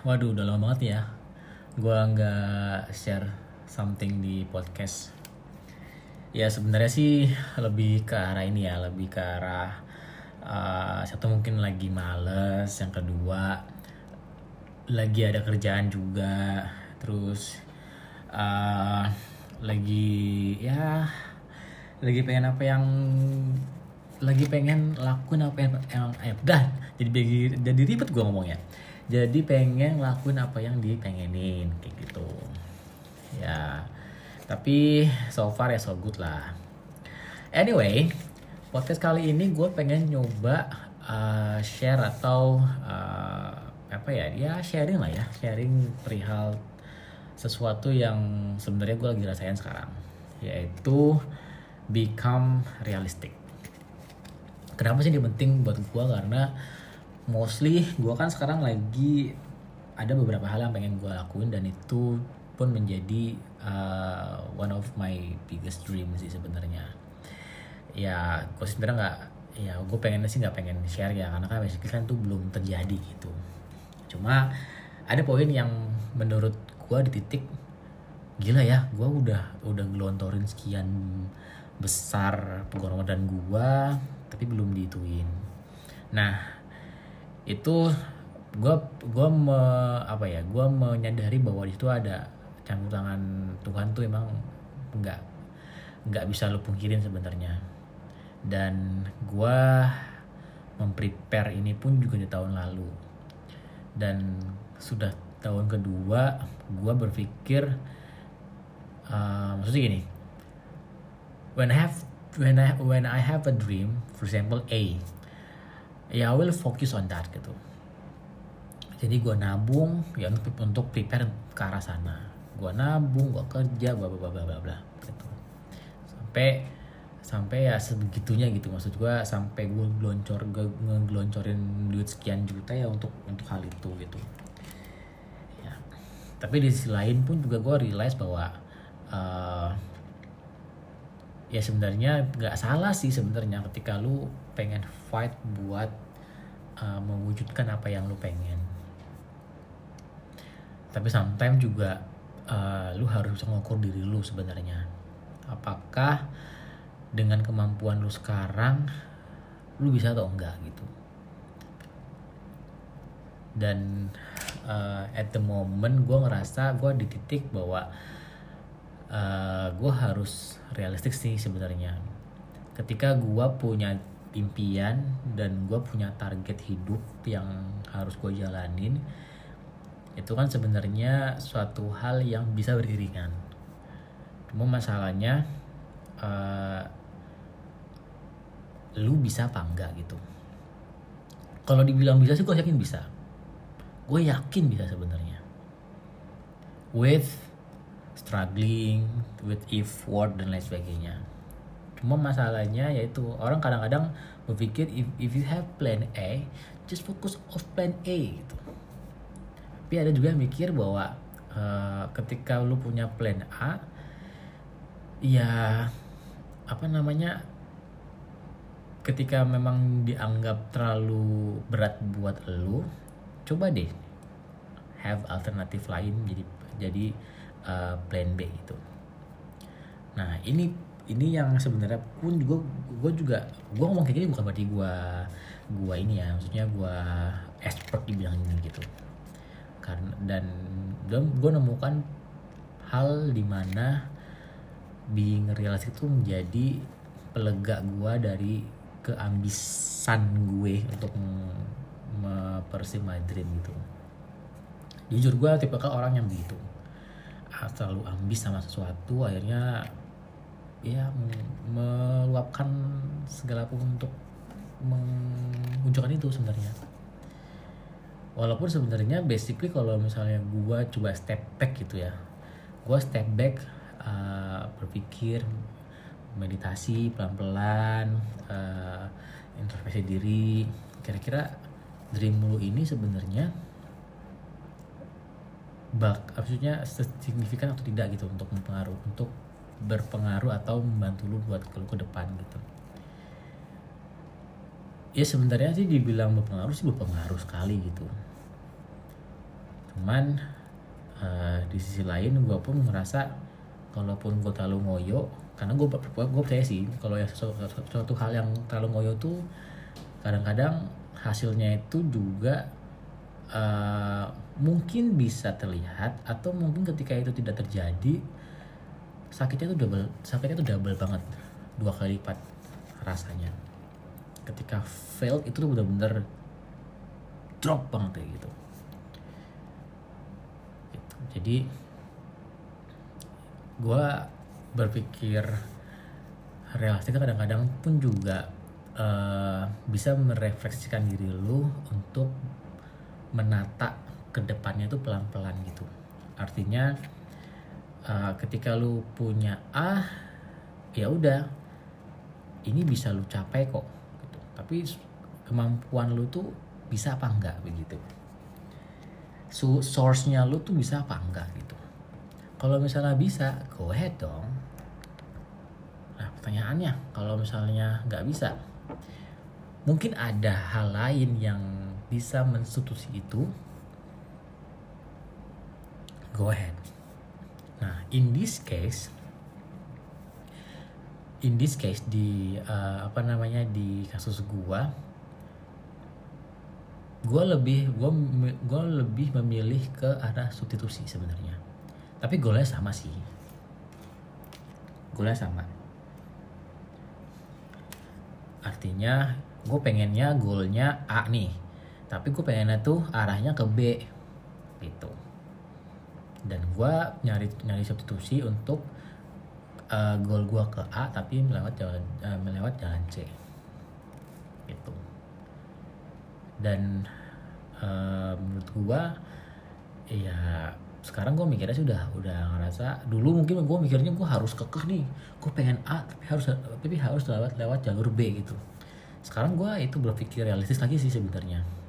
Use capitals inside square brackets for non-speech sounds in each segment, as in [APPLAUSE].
Waduh udah lama banget ya. Gua nggak share something di podcast. Ya sebenarnya sih lebih ke arah ini ya, lebih ke arah uh, satu mungkin lagi males, yang kedua lagi ada kerjaan juga, terus uh, lagi ya lagi pengen apa yang lagi pengen lakuin apa yang, yang eh, dah jadi jadi ribet gue ngomongnya. Jadi pengen lakuin apa yang dipengenin kayak gitu. Ya tapi so far ya so good lah. Anyway podcast kali ini gue pengen nyoba uh, share atau uh, apa ya ya sharing lah ya. Sharing perihal sesuatu yang sebenarnya gue lagi rasain sekarang yaitu become realistic. Kenapa sih ini penting buat gue karena mostly gue kan sekarang lagi ada beberapa hal yang pengen gue lakuin dan itu pun menjadi uh, one of my biggest dream sih sebenarnya. Ya gue sebenarnya nggak ya gue pengen sih nggak pengen share ya karena kan basically kan itu belum terjadi gitu. Cuma ada poin yang menurut gue di titik gila ya gue udah udah gelontorin sekian besar pengorbanan gue tapi belum diituin. Nah itu gue gua me, apa ya gue menyadari bahwa di situ ada campur tangan Tuhan tuh emang nggak nggak bisa lu pungkirin sebenarnya. Dan gue memprepare ini pun juga di tahun lalu. Dan sudah tahun kedua gue berpikir uh, maksudnya gini. When I have when I when I have a dream, for example A, ya I will focus on that gitu. Jadi gue nabung ya untuk untuk prepare ke arah sana. Gue nabung, gue kerja, bla bla bla bla bla gitu. Sampai sampai ya sebegitunya gitu maksud gue sampai gue geloncor ngeloncorin duit sekian juta ya untuk untuk hal itu gitu ya tapi di sisi lain pun juga gue realize bahwa uh, ya sebenarnya nggak salah sih sebenarnya ketika lu pengen fight buat uh, mewujudkan apa yang lu pengen. Tapi sometimes juga uh, lu harus mengukur diri lu sebenarnya. Apakah dengan kemampuan lu sekarang lu bisa atau enggak gitu. Dan uh, at the moment gue ngerasa gue di titik bahwa uh, eh, gue harus realistik sih sebenarnya. Ketika gue punya impian dan gue punya target hidup yang harus gue jalanin itu kan sebenarnya suatu hal yang bisa beriringan. Cuma masalahnya uh, lu bisa apa enggak gitu. Kalau dibilang bisa sih gue yakin bisa. Gue yakin bisa sebenarnya. With struggling with effort dan lain sebagainya. Cuma masalahnya yaitu orang kadang-kadang berpikir if, if you have plan A just focus of plan A gitu. Tapi ada juga yang mikir bahwa uh, ketika lu punya plan A ya apa namanya ketika memang dianggap terlalu berat buat lu coba deh have alternatif lain jadi jadi uh, plan B itu. Nah ini ini yang sebenarnya pun gue gue juga gue ngomong kayak gini bukan berarti gue gue ini ya maksudnya gue expert di bidang ini gitu. Karena dan dan gue nemukan hal di mana being realistic itu menjadi pelega gue dari keambisan gue untuk mempersi my dream gitu. Jujur gue tipe orang yang begitu terlalu ambis sama sesuatu akhirnya ya meluapkan segala pun untuk menunjukkan itu sebenarnya. Walaupun sebenarnya basically kalau misalnya gue coba step back gitu ya gue step back uh, berpikir meditasi pelan-pelan uh, introspeksi diri. Kira-kira dream lu ini sebenarnya bak maksudnya signifikan atau tidak gitu untuk mempengaruh untuk berpengaruh atau membantu lu buat ke ke depan gitu. Ya sebenarnya sih dibilang berpengaruh sih berpengaruh sekali gitu. Cuman uh, di sisi lain gue pun ngerasa kalaupun gue terlalu ngoyo karena gue gue percaya sih kalau ya sesuatu hal yang terlalu ngoyo tuh kadang-kadang hasilnya itu juga uh, mungkin bisa terlihat atau mungkin ketika itu tidak terjadi sakitnya itu double sakitnya itu double banget dua kali lipat rasanya ketika failed itu tuh bener-bener drop banget kayak gitu. gitu. jadi gue berpikir realistis kadang-kadang pun juga uh, bisa merefleksikan diri lu untuk menata ke depannya itu pelan-pelan gitu. Artinya uh, ketika lu punya A ya udah ini bisa lu capai kok gitu. tapi kemampuan lu tuh bisa apa enggak begitu. So, source-nya lu tuh bisa apa enggak gitu. Kalau misalnya bisa go ahead dong. Nah pertanyaannya kalau misalnya nggak bisa mungkin ada hal lain yang bisa menstitusi itu go ahead. Nah in this case in this case di uh, apa namanya di kasus gua gua lebih gua gua lebih memilih ke arah substitusi sebenarnya. Tapi golnya sama sih. Golnya sama. Artinya gue pengennya golnya A nih. Tapi gue pengennya tuh arahnya ke B. Gitu dan gue nyari nyari substitusi untuk uh, goal gue ke A tapi melewat jalan uh, melewat jalan C. Gitu. Dan uh, menurut gue ya sekarang gue mikirnya sudah udah ngerasa dulu mungkin gue mikirnya gue harus kekeh nih. Gue pengen A tapi harus tapi harus lewat lewat jalur B gitu. Sekarang gue itu berpikir realistis lagi sih sebenarnya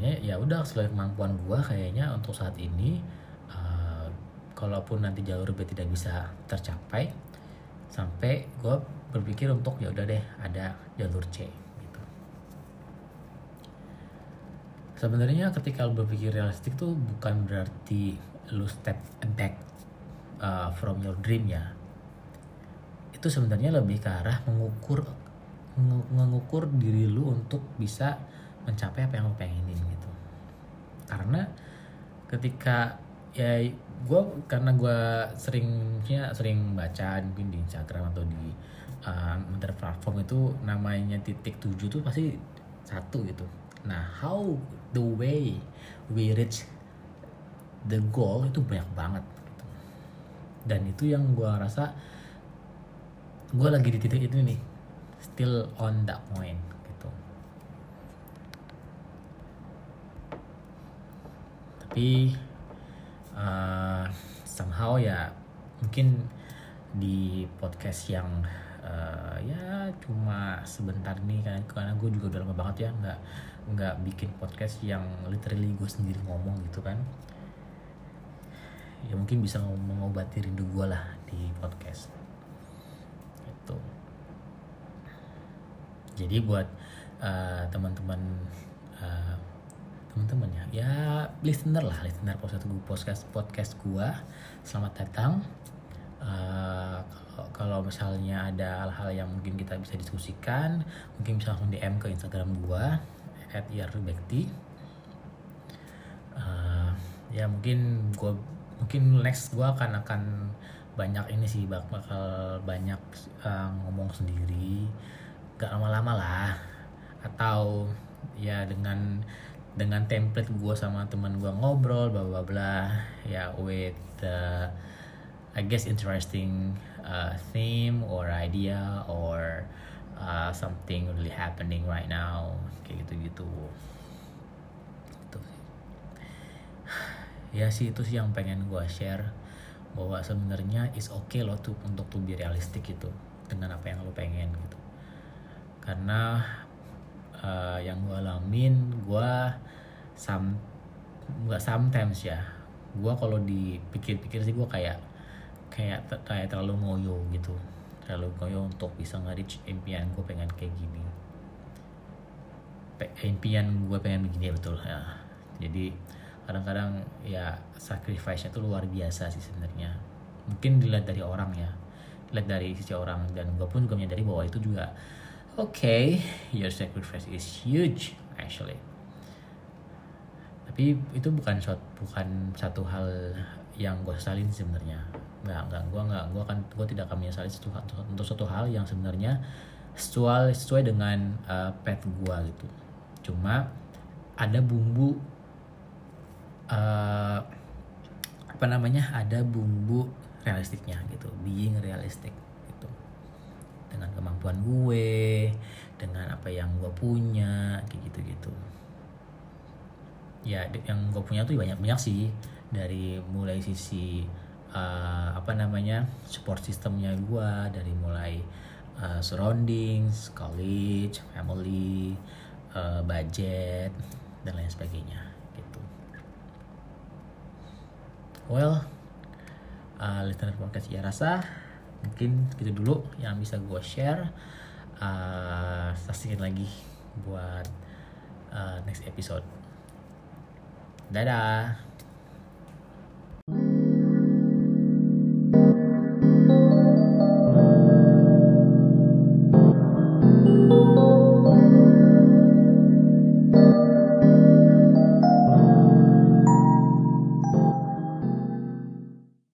akhirnya ya udah sesuai kemampuan gue kayaknya untuk saat ini kalaupun nanti jalur B tidak bisa tercapai sampai gue berpikir untuk ya udah deh ada jalur C gitu. Sebenarnya ketika lo berpikir realistik tuh bukan berarti lu step back uh, from your dream ya. Itu sebenarnya lebih ke arah mengukur mengukur diri lu untuk bisa mencapai apa yang lo pengenin karena ketika ya gue karena gue seringnya sering baca mungkin di Instagram atau di uh, platform itu namanya titik tujuh tuh pasti satu gitu nah how the way we reach the goal itu banyak banget gitu. dan itu yang gue rasa gue lagi di titik itu nih still on that point gitu tapi uh, somehow ya mungkin di podcast yang uh, ya cuma sebentar nih kan karena gue juga udah lama banget ya nggak nggak bikin podcast yang literally gue sendiri ngomong gitu kan. Ya mungkin bisa mengobati rindu gue lah di podcast. Itu jadi buat uh, teman-teman teman-teman ya. Ya listener lah listener podcast gue podcast podcast gua. Selamat datang. Uh, kalau misalnya ada hal-hal yang mungkin kita bisa diskusikan mungkin bisa langsung DM ke Instagram gua at @iarbekti uh, ya mungkin gua mungkin next gua akan akan banyak ini sih bakal banyak uh, ngomong sendiri. Gak lama-lama lah. Atau ya dengan dengan template gue sama teman gue ngobrol bla bla bla ya with uh, I guess interesting uh, theme or idea or uh, something really happening right now kayak gitu gitu itu [SIGHS] ya sih itu sih yang pengen gue share bahwa sebenarnya is okay loh tuh untuk tuh be realistik gitu dengan apa yang lo pengen gitu. Karena uh, yang gue alamin gue sam nggak sometimes ya. Gue kalau dipikir-pikir sih gue kayak kayak kayak terlalu ngoyo gitu. Terlalu ngoyo untuk bisa nge-reach impian gue pengen kayak gini. Pe impian gue pengen begini ya betul ya. Jadi kadang-kadang ya sacrifice-nya tuh luar biasa sih sebenarnya. Mungkin dilihat dari orang ya dilihat dari sisi orang. Dan gue pun juga menyadari bahwa itu juga okay, your sacrifice is huge actually. Tapi itu bukan bukan satu hal yang gue sesalin sebenarnya. Nggak nggak gue nggak gue kan gue tidak akan menyesali satu untuk suatu hal yang sebenarnya sesuai sesuai dengan uh, pet gue gitu. Cuma ada bumbu uh, apa namanya ada bumbu realistiknya gitu being realistic dengan kemampuan gue dengan apa yang gue punya kayak gitu gitu ya yang gue punya tuh banyak banyak sih. Dari mulai sisi uh, apa namanya support sistemnya gue dari mulai uh, surroundings college family uh, budget dan lain sebagainya gitu. Well uh, listener podcast ya rasa mungkin gitu dulu yang bisa gue share. Uh, saksikan lagi buat uh, next episode. Dadah